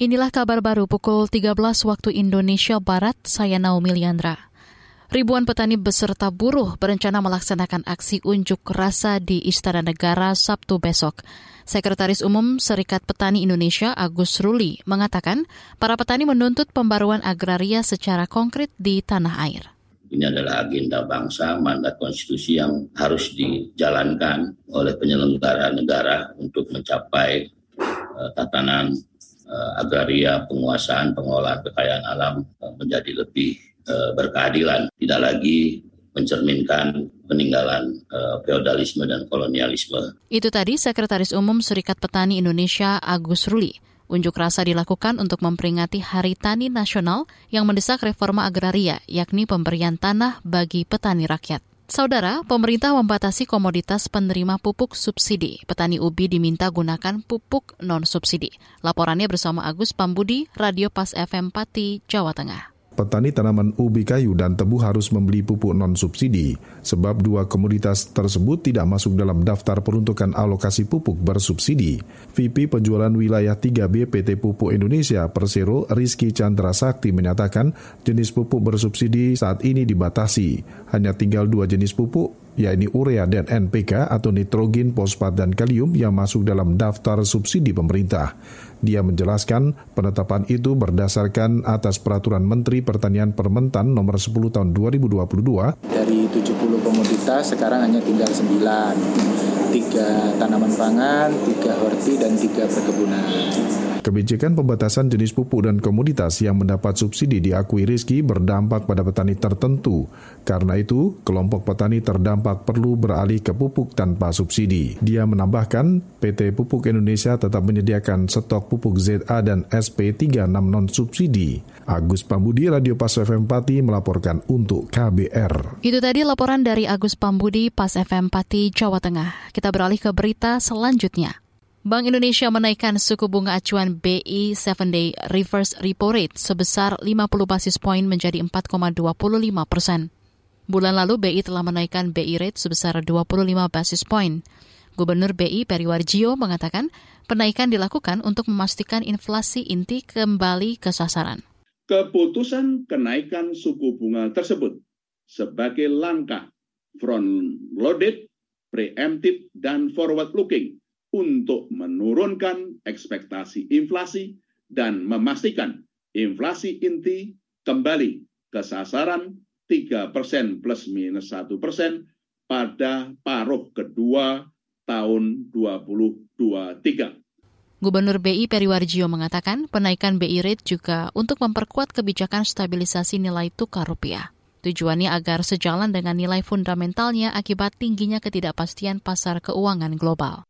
Inilah kabar baru pukul 13 waktu Indonesia Barat, saya Naomi Liandra. Ribuan petani beserta buruh berencana melaksanakan aksi unjuk rasa di Istana Negara Sabtu besok. Sekretaris Umum Serikat Petani Indonesia Agus Ruli mengatakan para petani menuntut pembaruan agraria secara konkret di tanah air. Ini adalah agenda bangsa, mandat konstitusi yang harus dijalankan oleh penyelenggara negara untuk mencapai uh, tatanan agraria, penguasaan, pengelolaan kekayaan alam uh, menjadi lebih uh, berkeadilan, tidak lagi mencerminkan peninggalan uh, feodalisme dan kolonialisme. Itu tadi Sekretaris Umum Serikat Petani Indonesia Agus Ruli. Unjuk rasa dilakukan untuk memperingati Hari Tani Nasional yang mendesak reforma agraria, yakni pemberian tanah bagi petani rakyat. Saudara, pemerintah membatasi komoditas penerima pupuk subsidi. Petani ubi diminta gunakan pupuk non-subsidi. Laporannya bersama Agus Pambudi, Radio Pas FM Pati, Jawa Tengah petani tanaman ubi kayu dan tebu harus membeli pupuk non-subsidi, sebab dua komoditas tersebut tidak masuk dalam daftar peruntukan alokasi pupuk bersubsidi. VP Penjualan Wilayah 3B PT Pupuk Indonesia Persero Rizky Chandra Sakti menyatakan jenis pupuk bersubsidi saat ini dibatasi. Hanya tinggal dua jenis pupuk, yakni urea dan NPK atau nitrogen, fosfat, dan kalium yang masuk dalam daftar subsidi pemerintah. Dia menjelaskan penetapan itu berdasarkan atas peraturan Menteri Pertanian Permentan nomor 10 tahun 2022. Dari 70 komoditas sekarang hanya tinggal 9 tiga tanaman pangan, tiga horti, dan tiga perkebunan. Kebijakan pembatasan jenis pupuk dan komoditas yang mendapat subsidi diakui Rizky berdampak pada petani tertentu. Karena itu, kelompok petani terdampak perlu beralih ke pupuk tanpa subsidi. Dia menambahkan, PT Pupuk Indonesia tetap menyediakan stok pupuk ZA dan SP36 non-subsidi. Agus Pambudi, Radio Pas FM Pati melaporkan untuk KBR. Itu tadi laporan dari Agus Pambudi, Pas FM Pati, Jawa Tengah. Kita beralih ke berita selanjutnya. Bank Indonesia menaikkan suku bunga acuan BI 7-day reverse repo rate sebesar 50 basis poin menjadi 4,25 persen. Bulan lalu BI telah menaikkan BI rate sebesar 25 basis poin. Gubernur BI Periwarjio mengatakan penaikan dilakukan untuk memastikan inflasi inti kembali ke sasaran. Keputusan kenaikan suku bunga tersebut sebagai langkah front-loaded preemptive, dan forward-looking untuk menurunkan ekspektasi inflasi dan memastikan inflasi inti kembali ke sasaran 3 persen plus minus 1 persen pada paruh kedua tahun 2023. Gubernur BI Periwarjio mengatakan penaikan BI rate juga untuk memperkuat kebijakan stabilisasi nilai tukar rupiah. Tujuannya agar sejalan dengan nilai fundamentalnya akibat tingginya ketidakpastian pasar keuangan global.